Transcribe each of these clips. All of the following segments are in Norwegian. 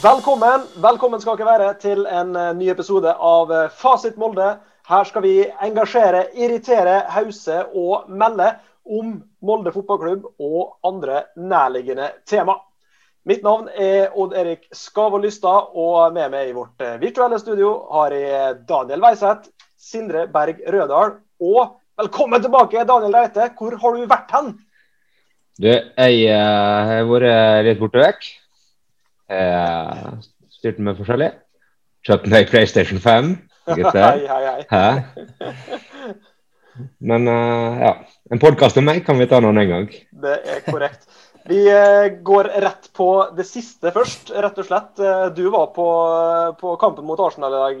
Velkommen velkommen skal dere være til en eh, ny episode av eh, Fasit Molde. Her skal vi engasjere, irritere, hause og melde om Molde fotballklubb og andre nærliggende tema. Mitt navn er Odd Erik Skavold Lystad, og med meg i vårt eh, virtuelle studio har jeg Daniel Weiseth, Sindre Berg Rødal og velkommen tilbake, Daniel Reite. Hvor har du vært hen? Du, jeg har vært litt borte vekk. Jeg styrte med forskjellig. Kjøpte meg PlayStation 5. Hei, hei, hei. Hæ? Men uh, ja. En podkast om meg kan vi ta noen en gang. Det er korrekt. Vi eh, går rett på det siste først, rett og slett. Eh, Du var på, på kampen mot Arsenal i dag,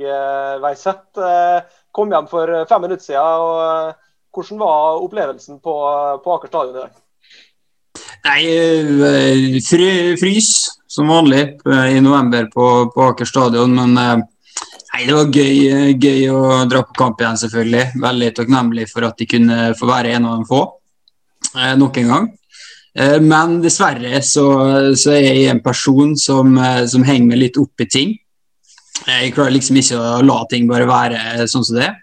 Veiseth. Eh, Kom hjem for fem minutter siden. Og eh, hvordan var opplevelsen på, på Aker stadion i dag? Nei, eh, fry, frys som vanlig eh, i november på, på Aker stadion. Men eh, nei, det var gøy, eh, gøy å dra på kamp igjen, selvfølgelig. Veldig takknemlig for at de kunne få være en av de få nok en gang. Men dessverre så, så er jeg en person som, som henger meg litt opp i ting. Jeg klarer liksom ikke å la ting bare være sånn som det er.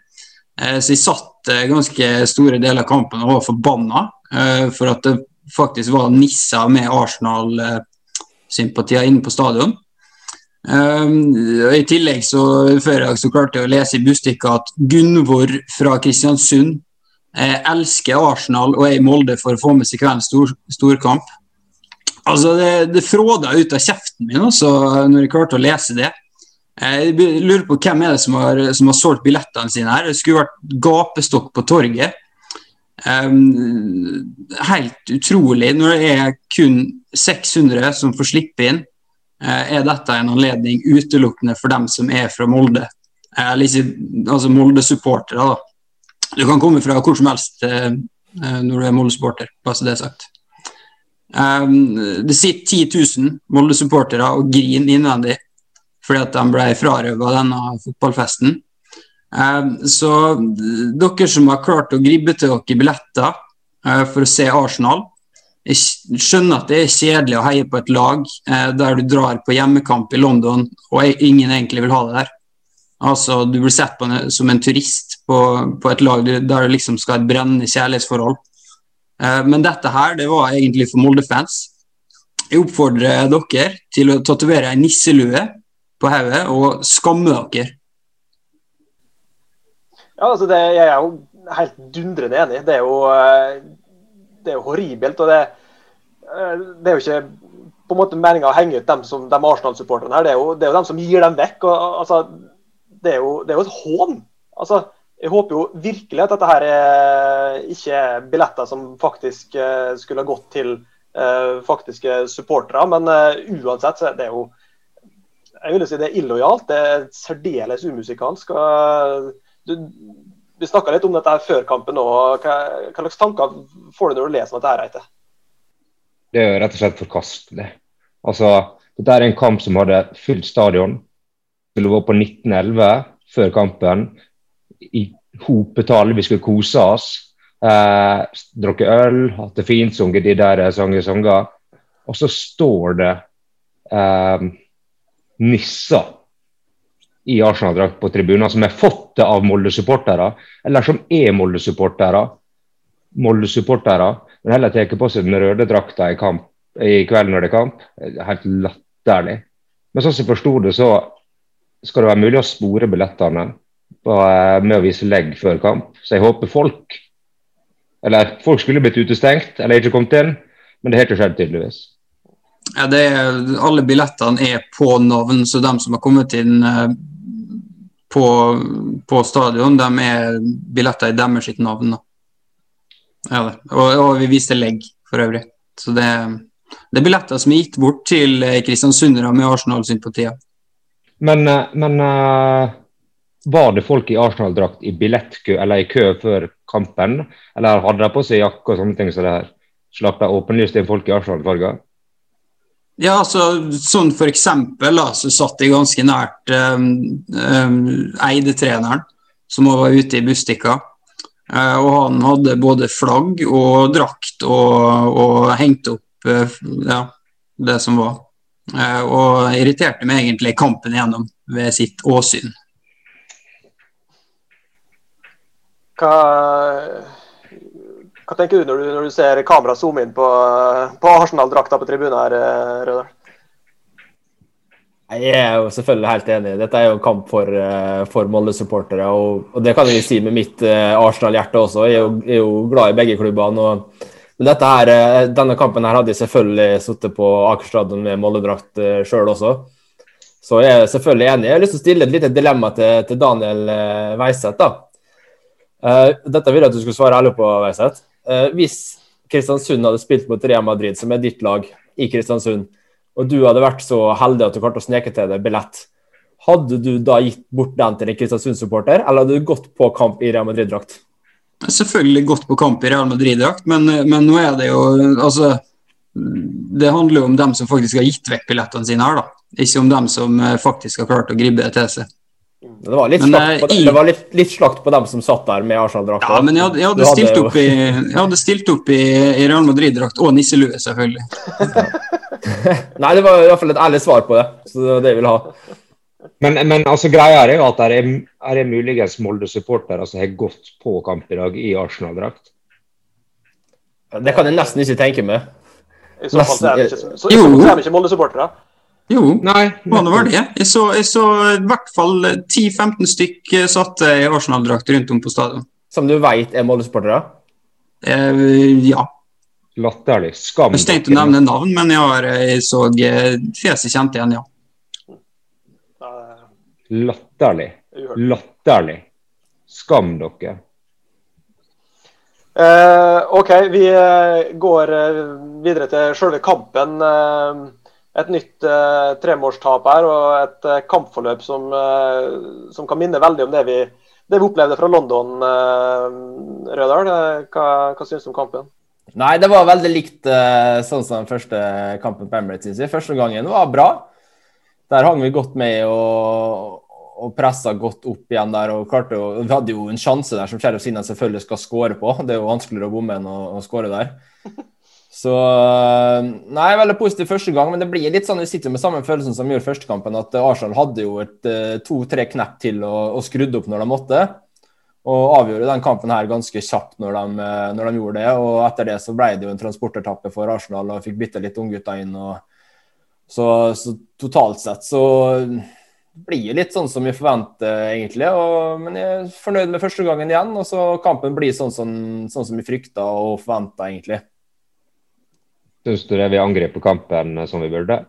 Så jeg satt ganske store deler av kampen og var forbanna for at det faktisk var nisser med Arsenal-sympatier inne på stadion. Um, I tillegg så før jeg så klarte jeg å lese i Bustikka at Gunvor fra Kristiansund eh, elsker Arsenal og er i Molde for å få med seg kveldens stor, storkamp. Altså, det, det fråda ut av kjeften min også, når jeg klarte å lese det. Eh, Jeg lurer på hvem er det som har, som har solgt billettene sine her. Det skulle vært gapestokk på torget. Um, helt utrolig. Når det er kun 600 som får slippe inn, uh, er dette en anledning utelukkende for dem som er fra Molde. Uh, altså Molde-supportere, da. Du kan komme fra hvor som helst eh, når du er Molde-supporter, bare så det er sagt. Um, det sitter 10 000 Molde-supportere og griner innvendig fordi at de ble frarøvet denne fotballfesten. Um, så dere som har klart å gribbe til dere billetter eh, for å se Arsenal, jeg skjønner at det er kjedelig å heie på et lag eh, der du drar på hjemmekamp i London og ingen egentlig vil ha det der. Altså, Du blir sett på som en turist på, på et lag der du liksom skal ha et brennende kjærlighetsforhold. Eh, Men dette her, det var egentlig for Molde-fans. Jeg oppfordrer dere til å tatovere ei nisselue på hodet og skamme dere. Ja, altså det, Jeg er jo helt dundrende enig. Det er jo, eh, det er jo horribelt. og det, eh, det er jo ikke på en måte meninga å henge ut dem som, de Arsenal-supporterne her. Det er, jo, det er jo dem som gir dem vekk. og altså, Det er jo, det er jo et hån. Altså, Jeg håper jo virkelig at dette her er ikke er billetter som faktisk eh, skulle ha gått til faktiske supportere. Men uansett så er det jo jeg vil si det er illojalt. Det er særdeles umusikalsk. og du, vi snakka litt om dette her før kampen òg. Hva, hva slags tanker får du når du leser om dette? her? Det er jo rett og slett forkastelig. Altså, dette er en kamp som hadde fylt stadion. Skulle vært på 1911 før kampen. I hopetall. Vi skulle kose oss. Eh, Drukket øl, hatt det fint, sunget de der sanger sanger. Og så står det eh, nisser i Arsenal-drakt på tribunen som er fått det av Molde-supportere, eller som er Molde-supportere. Molde-supportere, men heller tar på seg den røde drakta i, kamp, i kveld når det er kamp. Helt latterlig. Men sånn som jeg forsto det, så skal det være mulig å spore billettene eh, med å vise legg før kamp. Så jeg håper folk Eller folk skulle blitt utestengt eller ikke kommet inn, men det har ikke skjedd, tydeligvis. Ja, er, alle billettene er på navn, så de som har kommet inn eh, på, på stadion, de er billetter i deres sitt navn. Ja, og, og vi viste legg for øvrig. Så det, det er billetter som er gitt bort til eh, kristiansundere med Arsenal-sympatier. Men, eh, men eh, var det folk i Arsenal-drakt i billettkø eller i kø før kampen? Eller hadde de på seg jakke og sånne ting som det her? Slapp de åpenlyst inn folk i Arsenal-farger? Ja, altså, sånn for eksempel da, så satt jeg ganske nært um, um, Eide-treneren, som også var ute i Bustika. Uh, og han hadde både flagg og drakt og, og hengte opp uh, ja, det som var. Uh, og irriterte meg egentlig kampen igjennom ved sitt åsyn. Hva, hva tenker du når, du når du ser kamera zoome inn på, på Arsenal-drakta på tribunen her, eh, Rødal? Jeg er jo selvfølgelig helt enig. Dette er jo en kamp for, eh, for Molde-supportere. Og, og, det kan jeg si med mitt uh, Arsenal-hjerte også. Jeg er, jo, jeg er, jo, glad i begge klubbene. Og, men her, denne kampen her hadde jeg selvfølgelig sittet på Aker stadion med Molde-drakt sjøl også. Så jeg er selvfølgelig enig. Jeg har lyst til å stille et lite dilemma til, til Daniel Veiseth. Da. Dette vil jeg at du skulle svare ærlig på, Weiseth. Uh, hvis Kristiansund hadde spilt mot Real Madrid, som er ditt lag, i Kristiansund, og du hadde vært så heldig at du klarte å sneke til deg billett, hadde du da gitt bort den til en Kristiansund-supporter, eller hadde du gått på kamp i Real Madrid-drakt? Selvfølgelig gått på kamp i Real Madrid-drakt, men, men, nå er det jo altså, Det handler jo om dem som faktisk har gitt vekk billettene sine her, da. Ikke om dem som eh, faktisk har klart å gribbe det til seg. Det var litt, men, slakt, på, i, det var litt, litt slakt på dem som satt der med Arsenal-drakt. Ja, men jeg hadde, jeg hadde, stilt, opp i, jeg hadde stilt opp i, i Real Madrid-drakt og nisselue, selvfølgelig. Nei, det var i hvert fall et ærlig svar på det. Så det var det jeg ville ha. Men, men altså, greia er jo at det er, er det muligens Molde-supportere som har gått på kamp i dag i Arsenal-drakt. Det kan jeg nesten ikke tenke meg. I så fall er det ikke Molde-supportere. Jo, Nei, det var det? Jeg så, jeg så i hvert fall 10-15 stykk satt i Arsenal-drakt rundt om på stadion. Som du veit er Molde-supportere? Eh, ja. Latterlig. Skam. Jeg tenkte å nevne navn, men jeg, har, jeg så eh, fjeset kjent igjen, ja. Latterlig. Latterlig. Skam dere. Eh, OK, vi går videre til selve kampen. Et nytt eh, tremålstap her og et eh, kampforløp som, eh, som, kan minne veldig om det vi, det vi opplevde fra London, Rødahl, Rødal. Hva, hva syns du om kampen? Nei, det var veldig likt sånn som den første kampen på Emirates. Første gangen var bra. Der hang vi godt med og, og pressa godt opp igjen der. og klarte å, Vi hadde jo en sjanse der som Sheriff Sinna selvfølgelig skal skåre på. Det er jo vanskeligere å bomme enn å, å skåre der. Så Nei, veldig positiv første gang, men det blir litt sånn vi sitter med samme følelsen som vi gjorde første kampen, at Arsenal hadde jo et uh, to-tre knepp til og, og skrudde opp når de måtte. Og avgjorde den kampen her ganske kjapt når de, eh, når de, gjorde det. Og etter det så ble det jo en transportetappe for Arsenal og fikk bytta litt unggutter inn. og så, så, totalt sett så blir det litt sånn som vi forventer, egentlig. Og, men jeg er fornøyd med første gangen igjen. Og så kampen blir sånn, sånn, sånn som vi frykta og forventa, egentlig. Syns du det vi angriper kampen som vi burde?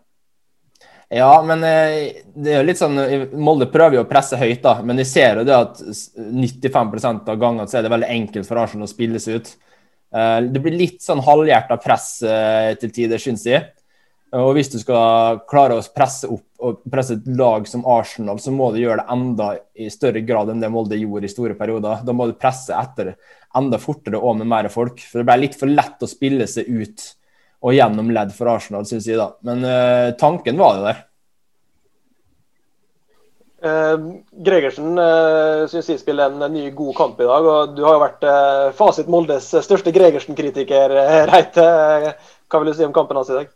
Ja, men eh, det er litt sånn eh, Molde prøver jo å presse høyt, da, men de ser jo det at 95% av gangene så er det veldig enkelt for Arsenal å spille seg ut. Eh, det blir litt sånn halvhjerta press til tider, syns jeg. Og hvis du skal klare å presse opp og presse et lag som Arsenal, så må du gjøre det enda i større grad enn det Molde gjorde i store perioder. Da må du presse etter enda fortere og med mer folk. For det blir litt for lett å spille seg ut og gjennom ledd for Arsenal, syns jeg. da. Men uh, tanken var jo der. Uh, Gregersen uh, syns jeg spiller en, ny, god kamp i dag. og Du har jo vært uh, Fasit Moldes største Gregersen-kritiker, Reite. hva vil du si om kampen hans i dag?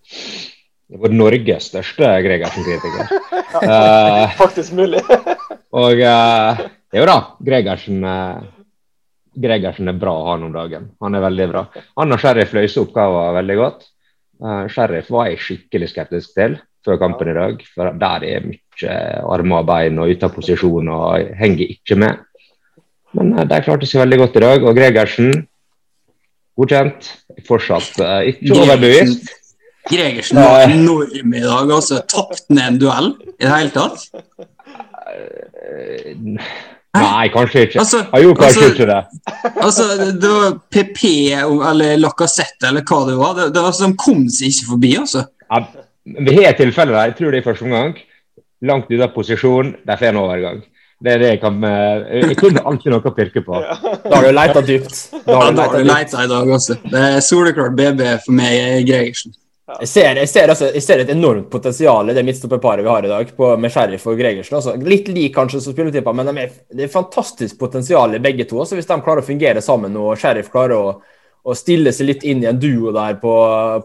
Det var Norges største Gregersen-kritiker. ja, faktisk mulig. og jo da, Gregersen Gregersen er bra han om dagen. Han er veldig bra. Han og Sheriff løser oppgaven veldig godt. Uh, Sheriff var jeg skikkelig skeptisk til før kampen i dag. For der er mye armer og bein og ute av posisjon og henger ikke med. Men uh, de klarte seg veldig godt i dag. Og Gregersen, godkjent. Fortsatt uh, ikke overbevist. Gregersen var enorm i dag. altså Tapte han en duell i det hele tatt? Nei, kanskje ikke. Altså, jeg gjorde kanskje altså, ikke det. Altså, det var PP eller Lacassette eller hva det var. Det, det var som kom seg ikke forbi, altså. Ja, vi har tilfeller der, jeg tror det er i første omgang. Langt ute av posisjon, de får en overgang. Det er det jeg kan eh, Jeg kunne alltid noe å pirke på. Da har du leita dypt. Da har du leita i dag også. Det er soleklart BB for meg, Gregersen. Jeg ser, jeg, ser, altså, jeg ser, et enormt potensial i det midtstopperparet vi har i dag, på, med Sheriff og Gregersen. Altså. Litt lik kanskje som spilletipper, men de er, det er fantastisk potensial i begge to. Altså, hvis de klarer å fungere sammen og Sheriff klarer å, å stille seg litt inn i en duo der på,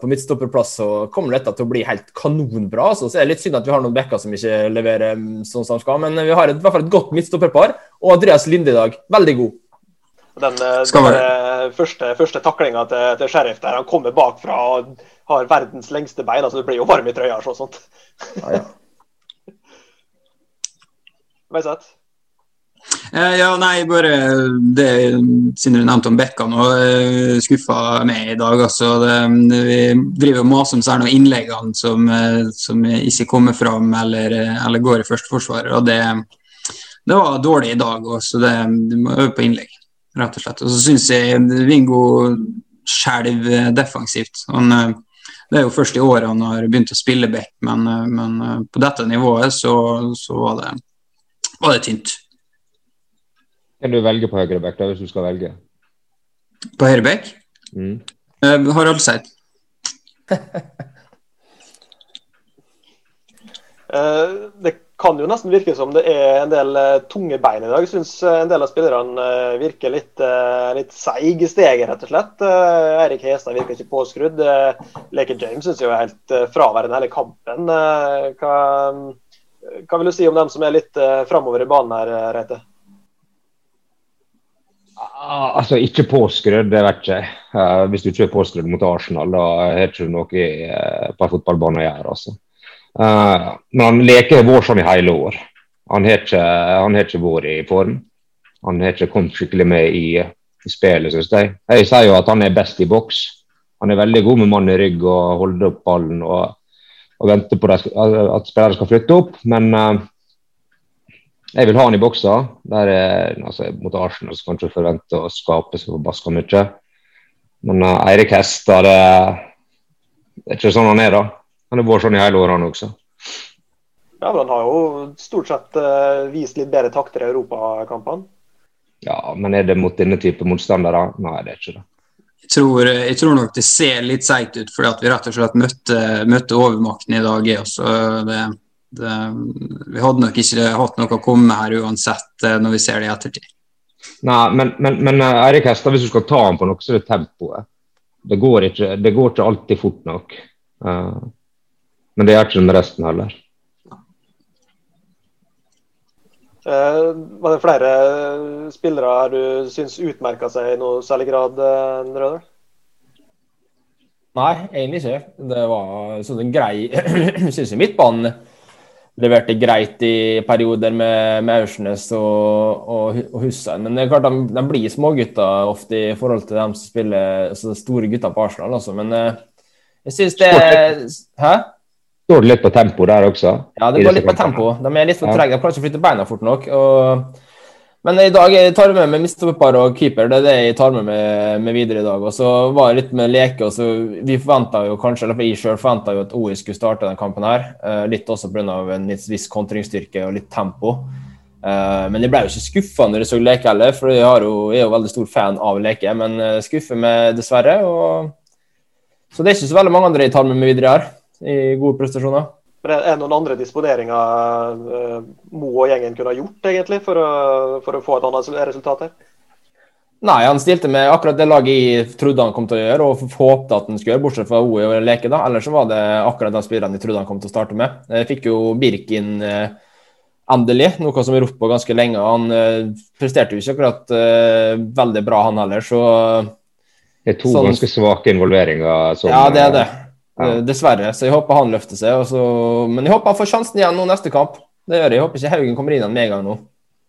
på midtstopperplass, så kommer dette til å bli helt kanonbra. Altså. Så er det litt synd at vi har noen backer som ikke leverer mm, sånn som de skal, men vi har et, i hvert fall et godt midtstopperpar. Og Andreas Linde i dag, veldig god. Den, eh, den eh, første, første taklinga til, til, Sheriff der han kommer bakfra og har verdens lengste bein, altså du blir jo varm i trøya og sånt. Ja, ja. Veiseth? Eh, ja, nei, bare det du nevnte om Bekka nå, eh, skuffa meg i dag. altså. Det, vi driver og maser om særlig noen innleggene som, som, ikke kommer fram eller, eller går i førsteforsvaret. og det, det, var dårlig i dag òg, så det, du må øve på innlegg, rett og slett. Og så syns jeg Vingo skjelver defensivt. Han, det er jo først i året han har begynt å spille back, men, men på dette nivået så, så var, det, var det tynt. Kan du velge på høyre back, da, hvis du skal velge? På høyreback? Mm. Uh, Harald Seid. uh, det kan jo nesten virke som det er en del uh, tunge bein i dag. Jeg syns en del av spillerne virker litt, litt seige i steget, rett og slett. Eirik Hestad virker ikke påskrudd. Leke James syns jeg er helt fraværende hele kampen. Hva, hva, vil du si om dem som er litt framover i banen her, Reite? Ah, altså, ikke påskrudd, det vet jeg ikke. Hvis du ikke er påskrudd mot Arsenal, da har du ikke noe på fotballbanen fotballbane å gjøre. altså. Uh, men han leker vår sånn i hele år. Han har ikke, han har ikke vært i form. Han har ikke kommet skikkelig med i, i spillet, syns jeg. Jeg sier jo at han er best i boks. Han er veldig god med mann i rygg og holder opp ballen og, og venter på at spillere skal flytte opp. Men jeg vil ha han i boksa. Der er, altså, mot Arsenal så kan du forvente å skape så forbaska mye. Men uh, Eirik Hestad, det, det, er ikke sånn han er, da. Han har vært sånn i hele år, han også. Ja, men Han har jo stort sett uh, vist litt bedre takter i europakampene. Ja, men er det mot denne type motstandere? Nei, det er ikke det. Jeg tror, jeg tror nok det ser litt seigt ut, fordi at vi rett og slett møtte, møtte overmakten i dag. Også. Det, det, vi hadde nok ikke hatt noe å komme med her uansett, eh, når vi ser det i ettertid. Nei, men, men, men eh, Eirik Hestad, hvis du skal ta ham på noe, så er det tempoet. Det går ikke, det går ikke alltid fort nok. Uh, men det gjør ikke den resten heller. Uh, var det flere spillere her du syns utmerka seg i noe særlig grad, Røder? Nei, egentlig ikke. Det var sånn en grei Syns midtbanen leverte greit i perioder med, med Aursnes og, og, og Hussein. Men det er klart de, de blir smågutter ofte i forhold til dem som spiller altså store gutter på Arsenal. Altså. Men uh, jeg syns det Hæ? Står det litt på tempo der også? Ja, det går litt på tempo. De er litt for trege. De klarer ikke å flytte beina fort nok. og men i dag jeg tar jeg med meg mistopper og keeper. Det er det jeg tar med meg med videre i dag. Og så var det litt med leke. og så Vi forventa jo kanskje, eller jeg selv forventa jo at OI skulle starte denne kampen. her. Eh, litt også pga. en viss kontringsstyrke og litt tempo. Eh, men jeg ble jo ikke skuffa når jeg så Leke heller, for jeg, jo, jeg er jo veldig stor fan av Leke. Men uh, skuffer meg dessverre. Og... Så det er ikke så veldig mange andre jeg tar med meg videre her, i gode prestasjoner. Men er det noen andre disponeringer uh, Mo og gjengen kunne ha gjort egentlig for å, for å få et annet resultat her? Nei, han stilte med akkurat det laget jeg trodde han kom til å gjøre, og håpte at han skulle gjøre, bortsett fra OE og Leke. da. Ellers så var det akkurat de spillerne jeg trodde han kom til å starte med. Jeg fikk jo Birkin eh, endelig, noe som vi ropte på ganske lenge. Han eh, presterte jo ikke akkurat eh, veldig bra, han heller, så Det er to sånn, ganske svake involveringer. Som, ja, det er det. Ja. Eh, dessverre. Så jeg håper han løfter seg. Så... Men jeg håper han får sjansen igjen nå neste kamp. Det gjør jeg. Jeg håper ikke Haugen kommer inn en gang nå.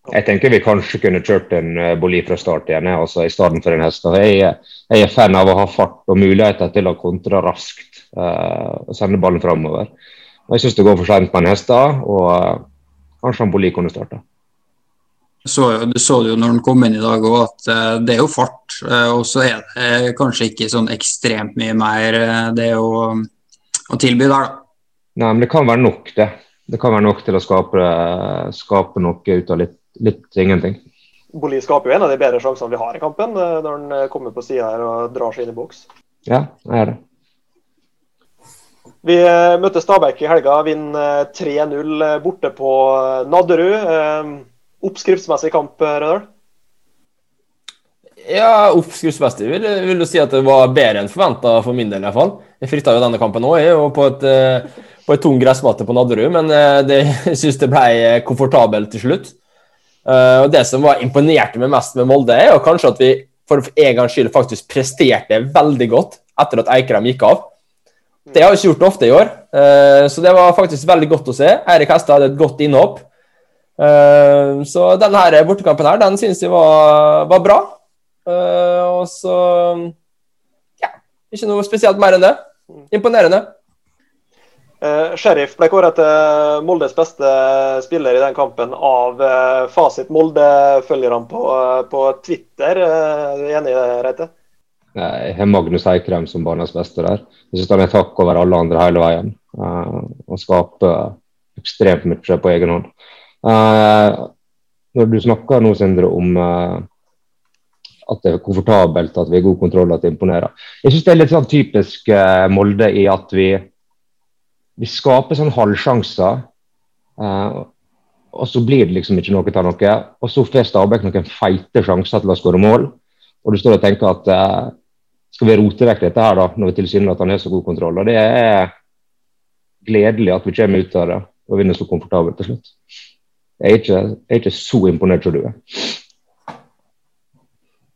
Jeg tenker vi kanskje kunne kjørt en uh, Boli fra start igjen, altså, i stedet for en hest. Jeg, jeg, er fan av å ha fart og muligheter til å kontre raskt uh, og sende ballen framover. Jeg syns det går for sent med en hest, da, og uh, kanskje han Boli kunne starta. Så, du så det jo når han kom inn i dag òg, at uh, det er jo fart. Uh, og så er det kanskje ikke sånn ekstremt mye mer uh, det å, å, tilby der, da. Nei, men det kan være nok, det. Det kan være nok til å skape, skape noe ut av litt, litt ingenting. Boli skaper jo en av de bedre sjansene vi har i kampen, når han kommer på sida her og drar seg inn i boks. Ja, det er det. Vi møtte Stabæk i helga, vinner 3-0 borte på Nadderud oppskriftsmessig kamp, Rødahl? Ja, oppskriftsmessig vil, vil du si at det var bedre enn forventa for min del, i hvert fall. Jeg frykta jo denne kampen òg, og på et, eh, på et tung gressmatte på Nadderud, men eh, det, jeg syns det ble komfortabelt til slutt. Og Det som var imponerte meg mest med Molde, er jo kanskje at vi for en gangs skyld faktisk presterte veldig godt etter at Eikrem gikk av. Det har vi ikke gjort ofte i år, så det var faktisk veldig godt å se. Eirik Hestad hadde et godt innhopp. Uh, så denne bortekampen her, den syns jeg var, var bra. og så Ja, ikke noe spesielt mer enn det. Imponerende. Uh, Sheriff ble kåret til Moldes beste spiller i den kampen av uh, Fasit Molde-følgerne på, uh, på, Twitter. Er du enig i det, Reite? Jeg har Magnus Eikrem som banens beste der. Jeg syns han er takk over alle andre hele veien. Han skaper ekstremt mye på egen hånd. Når du snakker nå, Sindre, om at det er komfortabelt, at vi har god kontroll, at det imponerer. Jeg syns det er litt sånn typisk Molde i at vi vi skaper sånn halvsjanser. Uh, og så blir det liksom ikke noe av noe. Og så får Stabæk noen feite sjanser til å skåre mål. Og du står og tenker at eh, skal vi rote vekk dette her, da, når vi tilsynelatende har så god kontroll? Og det er gledelig at vi kommer ut av det og vinner så komfortabelt til slutt. Jeg er ikke, jeg er ikke så imponert som du er.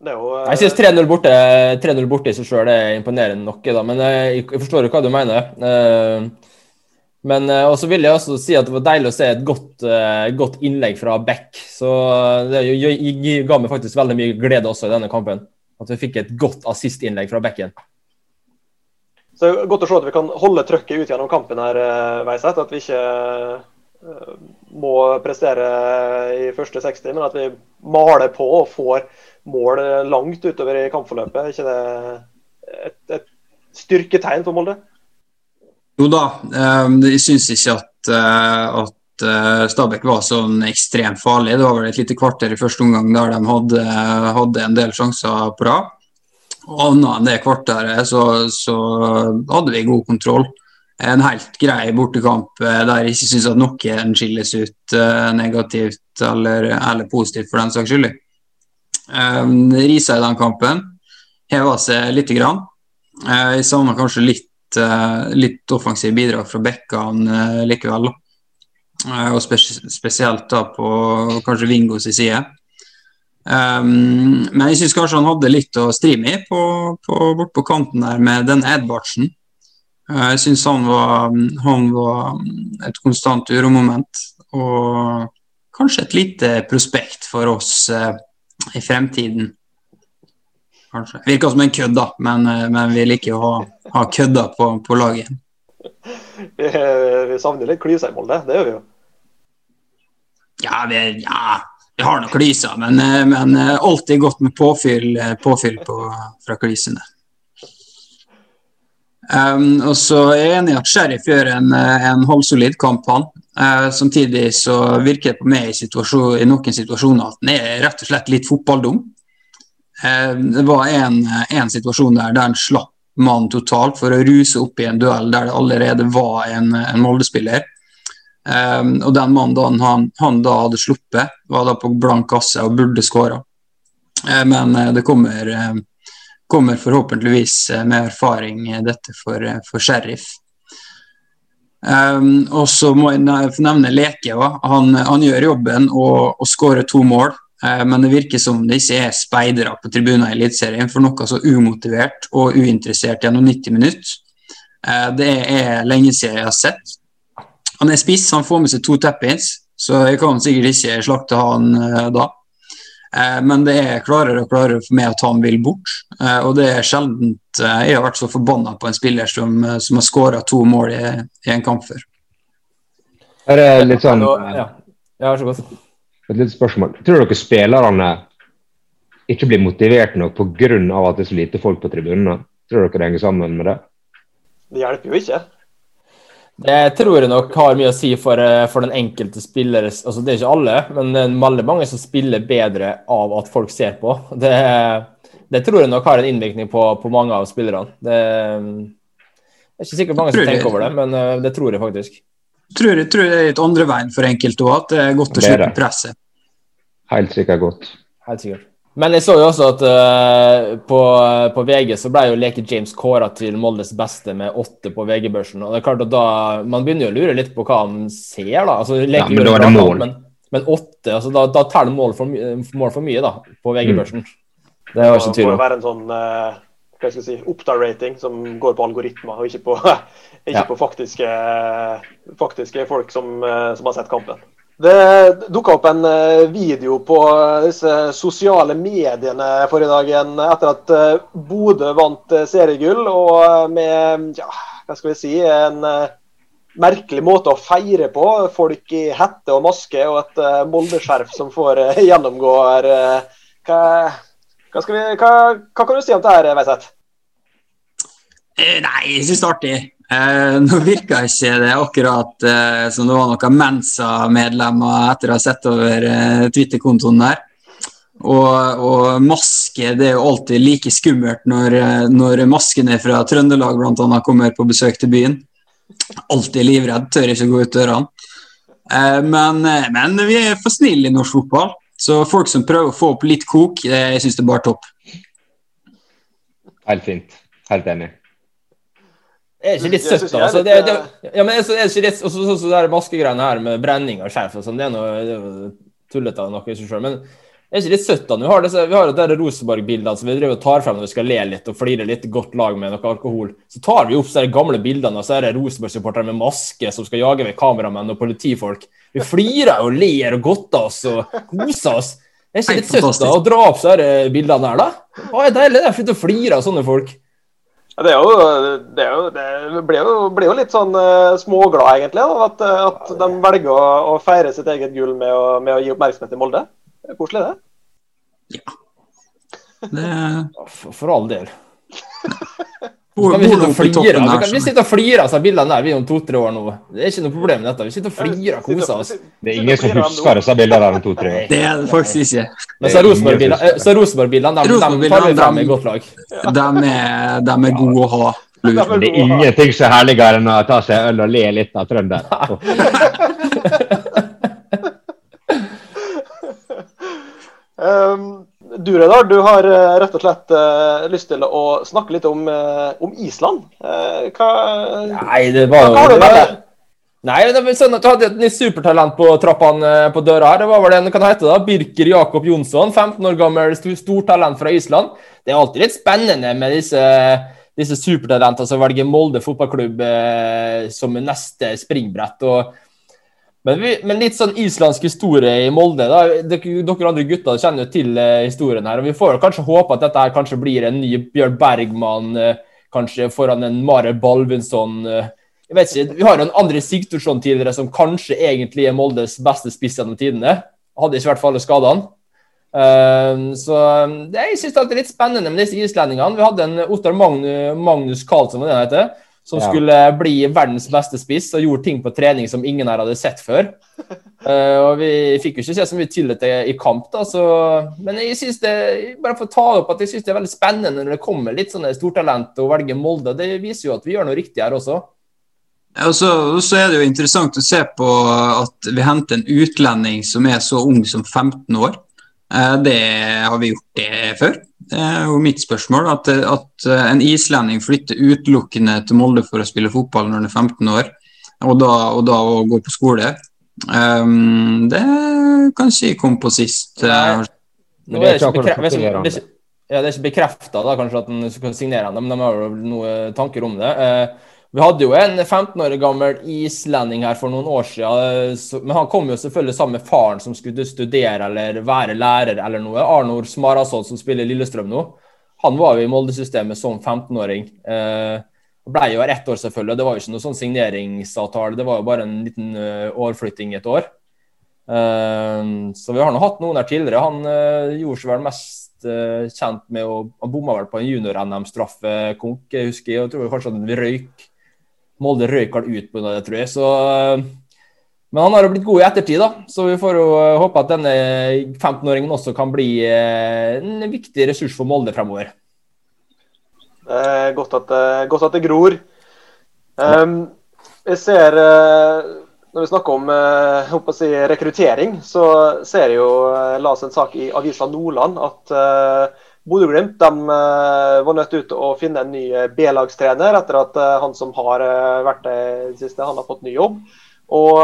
Jo, uh... Jeg syns 3-0 borte, borte, i seg sjøl er imponerende nok, da, men jeg, jeg forstår jo hva du mener. Uh, men og også vil jeg også si at det var deilig å se et godt, uh, godt innlegg fra Beck. Så det ga meg faktisk veldig mye glede også i denne kampen. At vi fikk et godt assistinnlegg fra Becken. Så det er Godt å se at vi kan holde trøkket ut gjennom kampen her, Veiseth. At vi ikke må prestere i første 60, men at vi maler på og får mål langt utover i kampforløpet. Er ikke det et, et styrketegn for Molde? Jo da, ehm, jeg syns ikke at, eh, at eh, Stabæk var sånn ekstremt farlig. Det var vel et lite kvarter i første omgang der de hadde, hadde en del sjanser på rad. Annet enn det kvarteret så, så, hadde vi god kontroll. En helt grei bortekamp eh, der jeg ikke syns at noen skilles ut negativt eller, eller, positivt for den saks skyld. Um, Risa i den kampen heva seg lite grann. Jeg savna kanskje litt eh, litt offensive bidrag fra Bekkan uh, likevel. Eh, og spesielt da på kanskje Vingos side. Um, men jeg syns kanskje han hadde litt å stri med på, på, bort på kanten der med den Edvardsen. Uh, jeg syns han, han, var et konstant uromoment. Og kanskje et lite prospekt for oss uh, i fremtiden kanskje. Virker som en kødd, da, men, eh, men, vi liker å ha, ha kødder på, på laget. Vi, vi savner litt klyser i Molde, det gjør vi jo. Ja, vi, ja, vi har nok klyser, men, eh, men, eh, alltid godt med påfyll, påfyll på, fra klysene. Um, og så er jeg enig i at Sheriff gjør en, en halvsolid kamp, han. Uh, samtidig så virker det på meg i, i, noen situasjoner at han er rett og slett litt fotballdum. Uh, det var en, situasjon der, der han slapp mannen totalt for å ruse opp i en duell der det allerede var en, en Molde-spiller. Um, og den mannen han, han, da hadde sluppet, var da på blank kasse og burde skåra. Uh, men uh, det kommer, uh, kommer forhåpentligvis med erfaring dette for, for Sheriff. Um, og så må jeg nevne Leke. Han, han, gjør jobben og, og skårer to mål. Uh, men det virker som det ikke er speidere på tribunen i Eliteserien for noe så umotivert og uinteressert gjennom 90 minutter. Uh, det er lenge siden jeg har sett. Han er spiss, han får med seg to teppins, så jeg kan sikkert ikke slakte han uh, da. Men det er klarere og klarere for meg at han vil bort. Og det er sjeldent jeg har vært så forbanna på en spiller som, som har skåra to mål i, i, en kamp før. Er det litt sånn Ja, ja så et lite spørsmål. Tror dere spillerne ikke blir motivert nok pga. at det er så lite folk på tribunene? Tror dere det henger sammen med det? Det hjelper jo ikke. Det tror jeg nok har mye å si for, eh, for den enkelte spiller. Altså, det er ikke alle, men det er veldig mange som spiller bedre av at folk ser på. Det, det tror jeg nok har en innvirkning på, på mange av spillerne. Det, det er ikke sikkert mange som tenker over det, men eh, det tror jeg faktisk tror, jeg, tror det er litt andre veien for enkelte òg, at det er godt å slippe presset. Helt sikkert godt. Helt sikkert. Men jeg så jo også at uh, på, på, VG så ble jo Leke James kåra til Moldes beste med åtte på VG-børsen. og det er klart at da, Man begynner jo å lure litt på hva han ser, da. Altså, ja, men da er det mål. Men, men åtte, altså, da, da teller mål, for, mål for mye da, på VG-børsen. Mm. Det er jo ikke tvil om. Det må være en sånn uh, hva skal jeg si, opptar-rating som går på algoritmer, og ikke på, ikke ja. på faktiske, faktiske, folk som, uh, som har sett kampen. Det dukka opp en eh, video på disse sosiale mediene forrige dagen etter at eh, Bodø vant eh, seriegull, og med ja, hva skal vi si, en merkelig måte å feire på. Folk i hette og maske og et Molde-skjerf som får gjennomgå her. Hva, hva, vi, hva, hva, kan du si om det her, Veiseth? Nei, jeg syns det er artig. Eh, nå virka ikke det akkurat eh, som det var noen Mensa-medlemmer etter å ha sett over eh, Twitter-kontoen der. Og, og, maske det er jo alltid like skummelt når, eh, når maskene fra Trøndelag bl.a. kommer på besøk til byen. Alltid livredd, tør ikke gå ut dørene. Eh, men, eh, men, vi er for snille i norsk fotball. Så folk som prøver å få opp litt kok, jeg syns det er bare topp. Helt fint. Helt enig. Er ikke litt søtt, altså? Det, det, ja, men er ikke litt, også, så, så, så maskegreiene her med brenning av skjerf og sånn, det er noe tullete noe i seg sjøl. Men er ikke litt søtt da? Vi har, disse, vi har det Rosenborg-bildene som vi driver og tar frem når vi skal le litt og flire litt godt lag med noe alkohol. Så tar vi opp så gamle bildene, og så er det Rosenborg-supportere med maske som skal jage ved kameramenn og politifolk. Vi flirer og ler og godter oss og koser oss. Det er ikke litt søtt da å dra opp så bildene her, da? Å, det er deilig. det er fint å flire av sånne folk. Det, er jo, det, er jo, det blir, jo, blir jo litt sånn uh, småglad, egentlig, da, at, eh, at, de velger å, å, feire sitt eget gull med å, med å gi oppmerksomhet til Molde. Er koselig, det. Ja. Det... For, for all del. Kan vi sitte og flire vi, kan, vi sitter og flirer av bildene der vi om to-tre år nå. Det er ikke noe problem med dette. Vi sitter og flirer og koser oss. Det er ingen som husker disse bildene der om to-tre år. Det er det faktisk ikke. Men så Rosenborg-bildene, de, de tar vi frem i godt lag. De er, de er gode å ha. Det er ingenting så herligere enn å ta seg øl og le litt av trønder. um, du Redar, du har eh, rett og slett uh, lyst til å snakke litt om, uh, om Island. Uh, hva, Nei, det var hva har du med det? Nei, det var sånn at Du hadde et nytt supertalent på trappene på døra her. Det var vel en, det heter da, Birker Jakob Jonsson, 15 år gammel stortalent fra Island. Det er alltid litt spennende med disse, disse supertalentene som velger Molde fotballklubb som neste springbrett. og men, vi, men, litt sånn islandsk historie i Molde. da, Dere andre gutter kjenner jo til eh, historien her. og Vi får jo kanskje håpe at dette her kanskje blir en ny Bjørn Bergman, eh, kanskje foran en Mare Balvinsson. Eh. jeg vet ikke, Vi har jo en andre Sigturdsson tidligere som kanskje egentlig er Moldes beste spiss gjennom tidene. Hadde ikke vært for alle skadene. Uh, så det, jeg syns det er litt spennende med disse islendingene. Vi hadde en Ottar Magnus, Magnus Karlsson, hva det heter som ja. skulle bli verdens beste spiss og gjorde ting på trening som ingen her hadde sett før. Uh, og Vi fikk jo ikke se så mye til i kamp, da, så, men jeg synes det, bare for å ta opp at jeg synes det er veldig spennende når det kommer litt sånne stortalent og velger Molde. Det viser jo at vi gjør noe riktig her også. Ja, og så, så, er det jo interessant å se på at vi henter en utlending som er så ung som 15 år. Uh, det har vi gjort det før. Det er jo mitt spørsmål. At, at, en islending flytter utelukkende til Molde for å spille fotball når han er 15 år, og da, og da å gå på skole, um, det kanskje kom på sist. Nei, det, er ikke bekreftet, ja, det er ikke bekrefta kanskje at han skal signere ham, men de har jo noen tanker om det. Uh, vi hadde jo en 15 år gammel islending her for noen år siden. Men han kom jo selvfølgelig sammen med faren som skulle studere eller være lærer eller noe. Arnor Smarasodd, som spiller Lillestrøm nå. Han var jo i Molde-systemet som 15-åring. Eh, ble jo her ett år, selvfølgelig. Det var jo ikke noe sånn signeringsavtale. Det var jo bare en liten årflytting overflytting et år. Uh, så vi har nå hatt noen her tidligere. Han gjorde seg vel mest kjent med å Han bomma vel på en junior-NM-straffekonk, jeg husker. Jeg tror kanskje at vi røyk Molde røyk vel ut pga. det, tror jeg. Så, men han har jo blitt god i ettertid, da. Så vi får jo håpe at denne 15-åringen også kan bli eh, en viktig ressurs for Molde fremover. Eh, godt, at, godt, at, det gror. Um, jeg ser når vi snakker om eh, si, rekruttering, så ser jeg jo eh, la oss en sak i Avisa Nordland at Bodø-Glimt var nødt til å finne en ny B-lagstrener etter at uh, han som har vært det siste, han har fått ny jobb. Og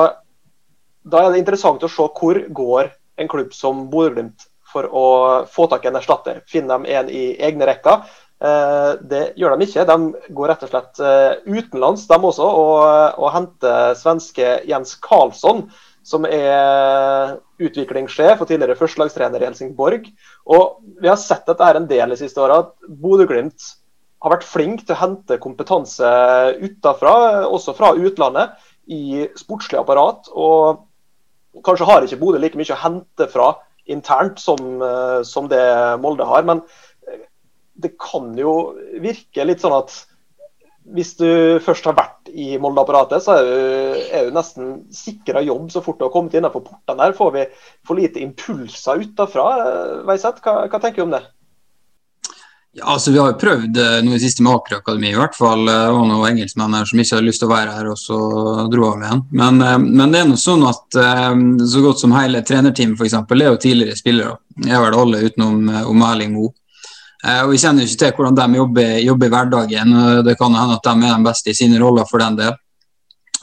Da er det interessant å se hvor går en klubb som Bodø-Glimt for å få tak i en erstatter. Finner de en i egne rekker, Eh, det gjør de ikke. De går rett og slett eh, utenlands, de også, og, og henter svenske Jens Karlsson, som er utviklingssjef og tidligere førstelagstrener i Helsingborg. Og Vi har sett at det er en del de siste åra, at Bodø-Glimt har vært flink til å hente kompetanse utenfra, også fra utlandet, i sportslig apparat. Og kanskje har ikke Bodø like mye å hente fra internt som, eh, som det Molde har. men det kan jo virke litt sånn at hvis du først har vært i Molde-apparatet, så er du, er du nesten sikra jobb så fort du har kommet innenfor portene der. Får vi for lite impulser utafra? Veiseth, hva, hva tenker du om det? Ja, altså Vi har jo prøvd eh, noe i siste med Aker Akademi, i hvert fall. Det var noen engelskmenn her som ikke hadde lyst til å være her, og så dro av igjen. Men, eh, men det er noe sånn at eh, så godt som hele trenerteamet f.eks. er jo tidligere spillere. Jeg er vel alle utenom om Erling Moe. Eh, og Vi kjenner ikke til hvordan de jobber, jobber, i hverdagen. Det kan hende at de er de beste i sine roller for den del.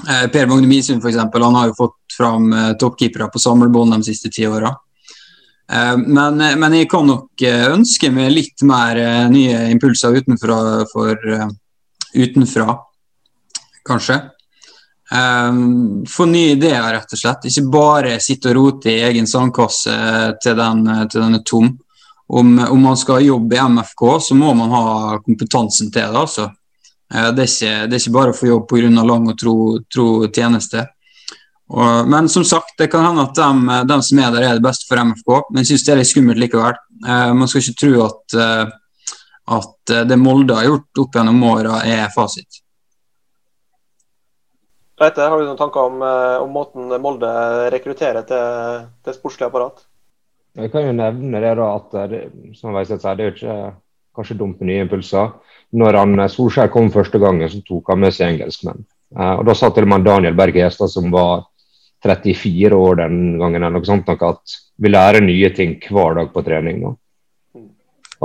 Eh, per Magne Misund for eksempel, han har jo fått fram eh, toppkeepere på samlebånd de siste ti åra. Men, men, jeg kan nok ønske meg litt mer nye impulser utenfra, for, utenfra kanskje. Få nye ideer, rett og slett. Ikke bare sitte og rote i egen sandkasse til den, til den er tom om, om, man skal jobbe i MFK, så må man ha kompetansen til det. altså. Eh, det er ikke, det er ikke bare å få jobb pga. lang og tro, tro tjeneste. Og, men som sagt, det kan hende at de, de, som er der, er det beste for MFK. Men jeg syns det er litt skummelt likevel. Eh, man skal ikke tro at, eh, at det Molde har gjort opp gjennom åra, er fasit. Reite, har du noen tanker om, om måten Molde rekrutterer til, til sportslig apparat? Jeg kan jo nevne det da at det, som Veiseth sier, det er jo ikke kanskje dumt med nye impulser. Når han eh, Solskjær kom første gangen, så tok han med seg engelskmenn. Eh, og Da sa til og med Daniel Berg Hestad, som var 34 år den gangen, noe sånt, at vi lærer nye ting hver dag på trening. Og,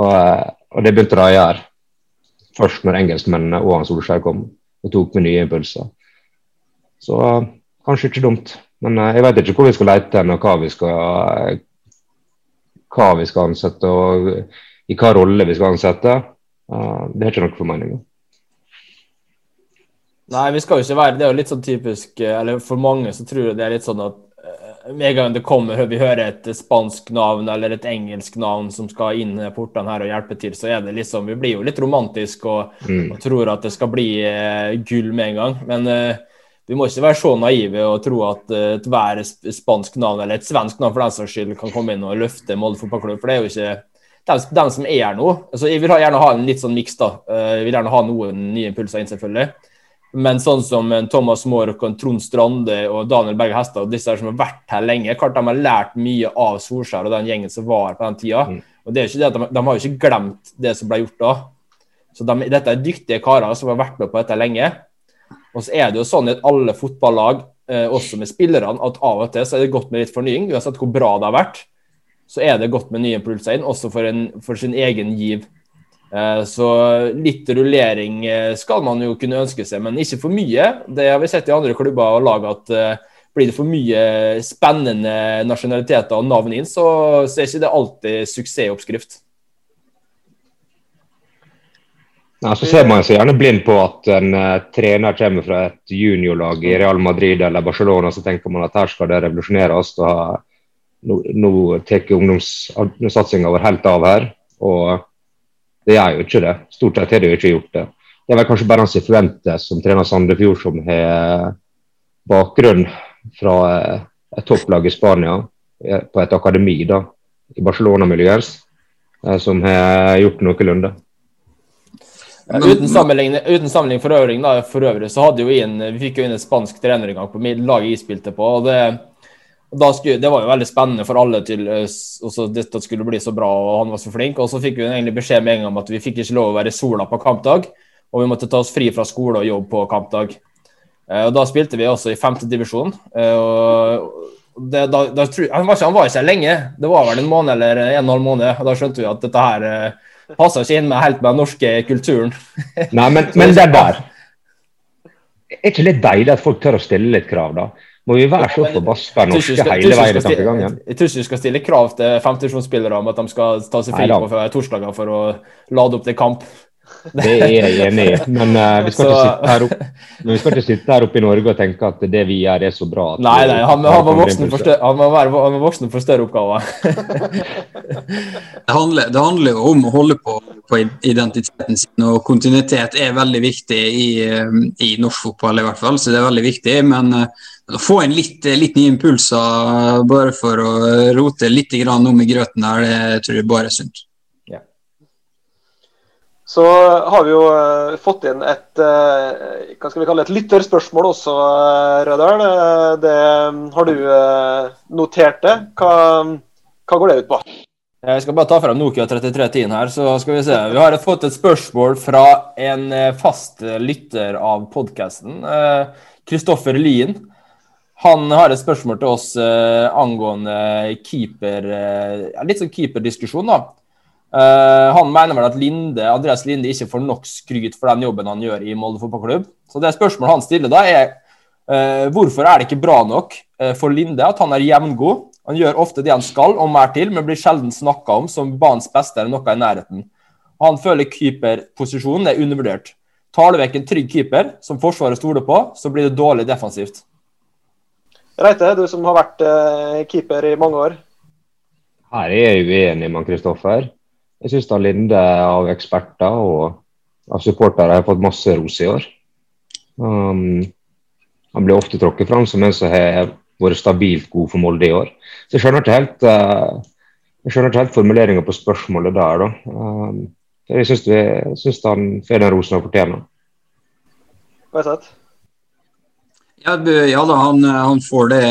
eh, og det begynte de å gjøre først når engelskmennene og han Solskjær kom og tok med nye impulser. Så kanskje ikke dumt. Men jeg vet ikke hvor vi skal lete og hva vi skal hva vi skal ansette og i hva rolle vi skal ansette. Det er ikke noe for meninga. Nei, vi skal jo ikke være Det er jo litt sånn typisk eh, Eller for mange så tror jeg det er litt sånn at uh, med en gang det kommer, vi hører et spansk navn eller et engelsk navn som skal inn portene her og hjelpe til, så er det liksom Vi blir jo litt romantiske og, mm. og tror at det skal bli uh, gull med en gang. Men vi må ikke være så naive og tro at et hver spansk navn eller et svensk navn for den saks skyld kan komme inn og løfte Molde fotballklubb. For det er jo ikke dem, dem som er her nå. Altså, jeg vil gjerne ha en litt sånn miks. da. Uh, jeg vil gjerne ha noen nye impulser inn, selvfølgelig. Men sånn som Thomas Mork og Trond Strande og Daniel Berge Hestad og disse som har vært her lenge, klart de har lært mye av Solskjær og den gjengen som var på den tida. Mm. Og det er ikke det at de, de har jo ikke glemt det som ble gjort da. Så de, Dette er dyktige karer som har vært med på dette lenge. Og så er det jo sånn i alle fotballag, eh, også med spillerne, at av og til så er det godt med litt fornying. Uansett hvor bra det har vært, så er det godt med nye impulser inn, også for, en, for sin egen giv. Eh, så litt rullering eh, skal man jo kunne ønske seg, men ikke for mye. Det har vi sett i andre klubber og lag at blir det for mye spennende nasjonaliteter og navn inn, så, så er ikke det alltid suksessoppskrift. Ja, så ser man seg gjerne blind på at en uh, trener kommer fra et juniorlag i Real Madrid eller Barcelona, så tenker man at her skal det revolusjoneres. Nå, nå tar ungdomssatsinga vår helt av her. Og det gjør jo ikke det. Stort sett har det jo ikke gjort det. Det er vel kanskje bare han som trener Sandefjord, som har bakgrunn fra uh, et topplag i Spania, på et akademi da, i Barcelona-miljøet, uh, som har gjort noenlunde. Men, uten, sammenligning, uten sammenligning for øvrig, da, for øvrig så hadde jo inn, vi fikk jo inn en spansk trener en gang på laget jeg spilte på. og det, skulle, det var jo veldig spennende for alle til eh, også dette skulle bli så bra og han var så flink. Og så fikk vi egentlig beskjed med en gang om at vi fikk ikke lov å være i sola på kampdag, og vi måtte ta oss fri fra skole og jobb på kampdag. Eh, og Da spilte vi også i femtedivisjon. Da, da, han, var ikke, han var ikke her lenge, det var vel en måned eller en og en halv måned. og Da skjønte vi at dette her eh, passer ikke inn med helt med den norske kulturen. Nei, men, men det der Er ikke litt deilig at folk tør å stille litt krav, da? Må vi være så forbaska norske hele veien i tankegangen? Jeg tror ikke vi skal stille krav til femtedivisjonsspillere om at de skal ta seg fri på torsdager for å lade opp til kamp. Det er jeg enig i, men, uh, vi, skal så... opp, vi skal ikke sitte her oppe i Norge og tenke at det vi gjør, er så bra. nei, nei, han, han, var voksen for større, han, var, han var voksen for større oppgaver. det, handler, det, handler, jo om å holde på, på, identiteten sin, og kontinuitet er veldig viktig i, eh, i, norsk fotball, i hvert fall. Så det er veldig viktig. Men uh, å få inn litt, litt nye impulser bare for å rote litt om i grøten her, det tror jeg bare er sunt. Så har vi jo uh, fått inn et uh, hva skal vi kalle et lytterspørsmål også, uh, Rødal. Det, har du notert det? Hva, hva, går det ut på? Jeg skal bare ta frem Nokia 3310 her, så skal vi se. Vi har fått et spørsmål fra en fast lytter av podkasten. Kristoffer Lien. Han har et spørsmål til oss angående keeper, litt sånn keeperdiskusjon. da. Uh, han mener vel at Linde, Andreas Linde ikke får nok skryt for den jobben han gjør i Molde fotballklubb. Så det spørsmålet han stiller da, er uh, hvorfor er det ikke bra nok uh, for Linde at han er jevngod? Han gjør ofte det han skal, og mer til, men blir sjelden snakka om som banens beste eller noe i nærheten. Han føler keeperposisjonen er undervurdert. Tar du vekk en trygg keeper, som Forsvaret stoler på, så blir det dårlig defensivt. Reite, du som har vært keeper i mange år. Her er jeg uenig med Kristoffer. Jeg syns Linde av eksperter og av supportere har fått masse ros i år. Um, han blir ofte tråkket fram som en som har vært stabilt god for Molde i år. Så jeg skjønner ikke helt, uh, jeg skjønner ikke helt formuleringa på spørsmålet der. da. Um, jeg syns han får den rosen han fortjener. Ja, ja da, han, han får det,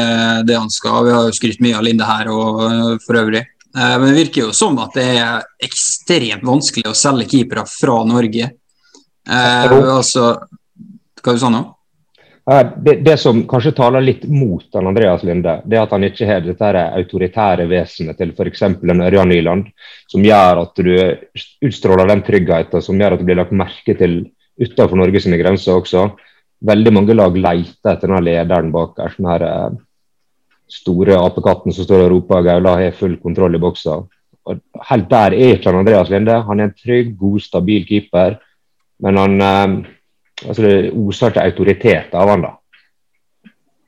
det, han skal. Vi har jo skrytt mye av Linde her og uh, for øvrig. Eh, men det virker jo som at det er ekstremt vanskelig å selge keepere fra Norge. Eh, altså Hva du sa nå? Det, det, som kanskje taler litt mot den Andreas Linde, det er at han ikke har dette autoritære vesenet til f.eks. en Ørjan Nyland, som gjør at du utstråler den tryggheten som gjør at du blir lagt merke til utenfor Norges grenser også. Veldig mange lag leter etter denne lederen bak her. sånn her eh, store apekatten som står og roper Gaula har full kontroll i boksa. Og helt der er ikke Andreas Linde. Han er en trygg, god, stabil keeper. Men han eh, altså det oser til autoritet av han da.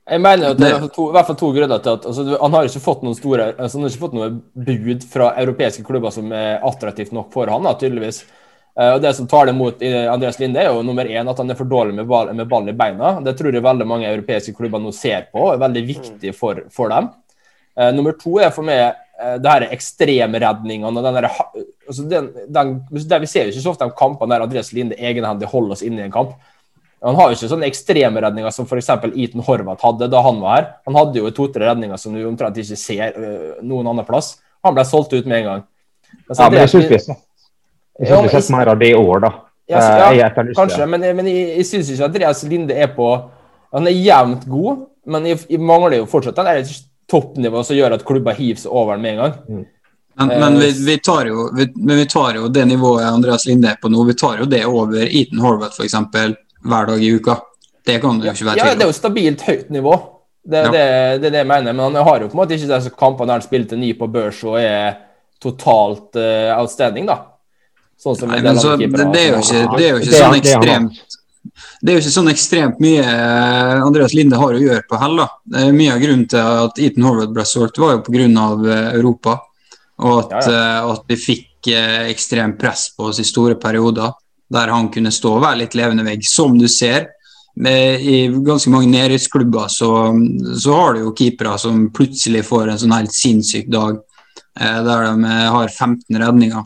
Jeg mener at det er to, i hvert fall to grunner til at altså, Han har ikke fått noen store, altså, han har ikke fått noe bud fra europeiske klubber som er attraktivt nok for han da, tydeligvis. Uh, og Det som tar det mot Andreas Linde, er jo nummer én at han er for dårlig med ball, med ball i beina. Det tror jeg veldig mange europeiske klubber nå ser på og er veldig viktig for, for dem. Uh, nummer to er for meg uh, det her ekstremredningene. Den der, altså den, den, vi ser jo ikke så ofte de kampene der Andreas Linde egenhendig holder oss inne i en kamp. Han har jo ikke sånne ekstreme redninger som f.eks. Eton Horvath hadde da han var her. Han hadde jo to-tre redninger som du omtrent ikke ser noen annen plass. Han ble solgt ut med en gang. Altså, ja, men det er jeg skulle ja, sett mer av det i år, da. Ja, så, eh, ja, kanskje, men, men jeg, jeg syns ikke Andreas Linde er på Han er jevnt god, men jeg, jeg mangler jo fortsatt den der toppnivå som gjør at klubber hiver seg over den med en gang. Mm. Men, men vi, vi, tar jo, vi, men vi tar jo det nivået Andreas Linde er på nå, vi tar jo det over Eaton Horvath f.eks. hver dag i uka. Det kan du jo ikke være tvil om. Ja, det er jo stabilt høyt nivå. Det er ja. det, det, det, jeg mener. Men han har jo på en måte ikke disse kampene der han spilte ni på børs og er totalt uh, outstanding, da. Sånn som Nei, men så, det, det, er jo ikke, det er jo ikke sånn ekstremt det er jo ikke sånn ekstremt mye eh, Andreas Linde har å gjøre på Hell. da. Mye av grunnen til at Eton Horvath ble solgt, var jo pga. Eh, Europa. Og at, ja, ja. Eh, at, vi fikk ekstremt press på oss i store perioder, der han kunne stå og være litt levende vegg. Som du ser, i ganske mange nedrykksklubber så, så har du jo keepere som plutselig får en sånn helt sinnssyk dag, der de har 15 redninger.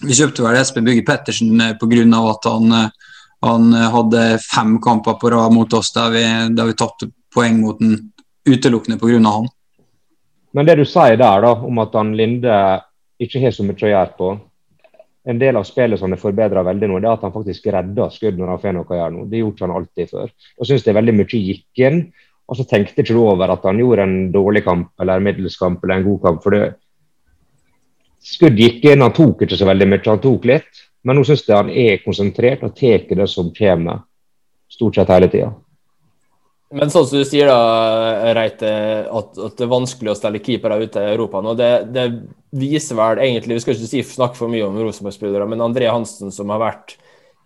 Vi kjøpte vel Espen Bugge Pettersen eh, pga. at han, eh, han, eh, hadde fem kamper på rad mot oss der vi, der vi tatt poeng mot den utelukkende pga. han. Men det du sier der da, om at han Linde ikke har så mye å gjøre på, en del av spillet som er forbedra veldig nå, det er at han faktisk redder skudd når han får noe å gjøre nå. Det gjorde han alltid før. Jeg syns er veldig mye gikk inn. Og så tenkte ikke du over at han gjorde en dårlig kamp eller en middels kamp eller en god kamp. for det Skudd gikk inn, han tok ikke så veldig mye, han tok litt. Men nå syns jeg han er konsentrert og tar det som kommer, stort sett hele tida. Men sånn som du sier, da, Reite, at, at, det er vanskelig å stelle keepere ute i Europa nå, det, det, viser vel egentlig Vi skal ikke si, snakke for mye om Rosenborg-spillere, men André Hansen, som har vært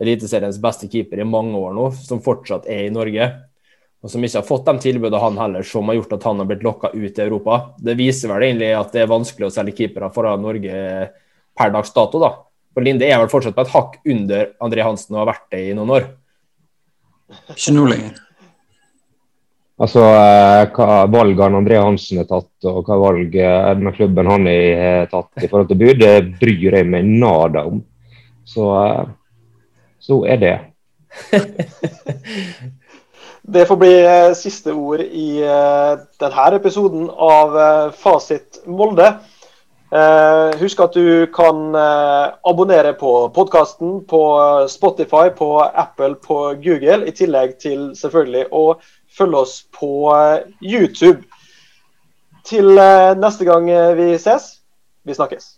Eliteseriens beste keeper i mange år nå, som fortsatt er i Norge, og som ikke har fått de tilbudene han heller, som har gjort at han har blitt lokka ut i Europa. Det viser vel egentlig at det er vanskelig å selge keepere fra Norge per dags dato, da. For Linde er vel fortsatt på et hakk under André Hansen og har vært det i noen år. Ikke nå lenger. Altså, hva valg han André Hansen har tatt, og hva valg eh, denne klubben han har tatt i forhold til bud, det bryr jeg meg nada om. Så, eh, så er det. det får bli siste ord i denne episoden av Fasit Molde. Husk at du kan abonnere på podkasten på Spotify, på Apple, på Google, i tillegg til selvfølgelig å følge oss på eh, YouTube. Til eh, neste gang eh, vi ses, vi snakkes.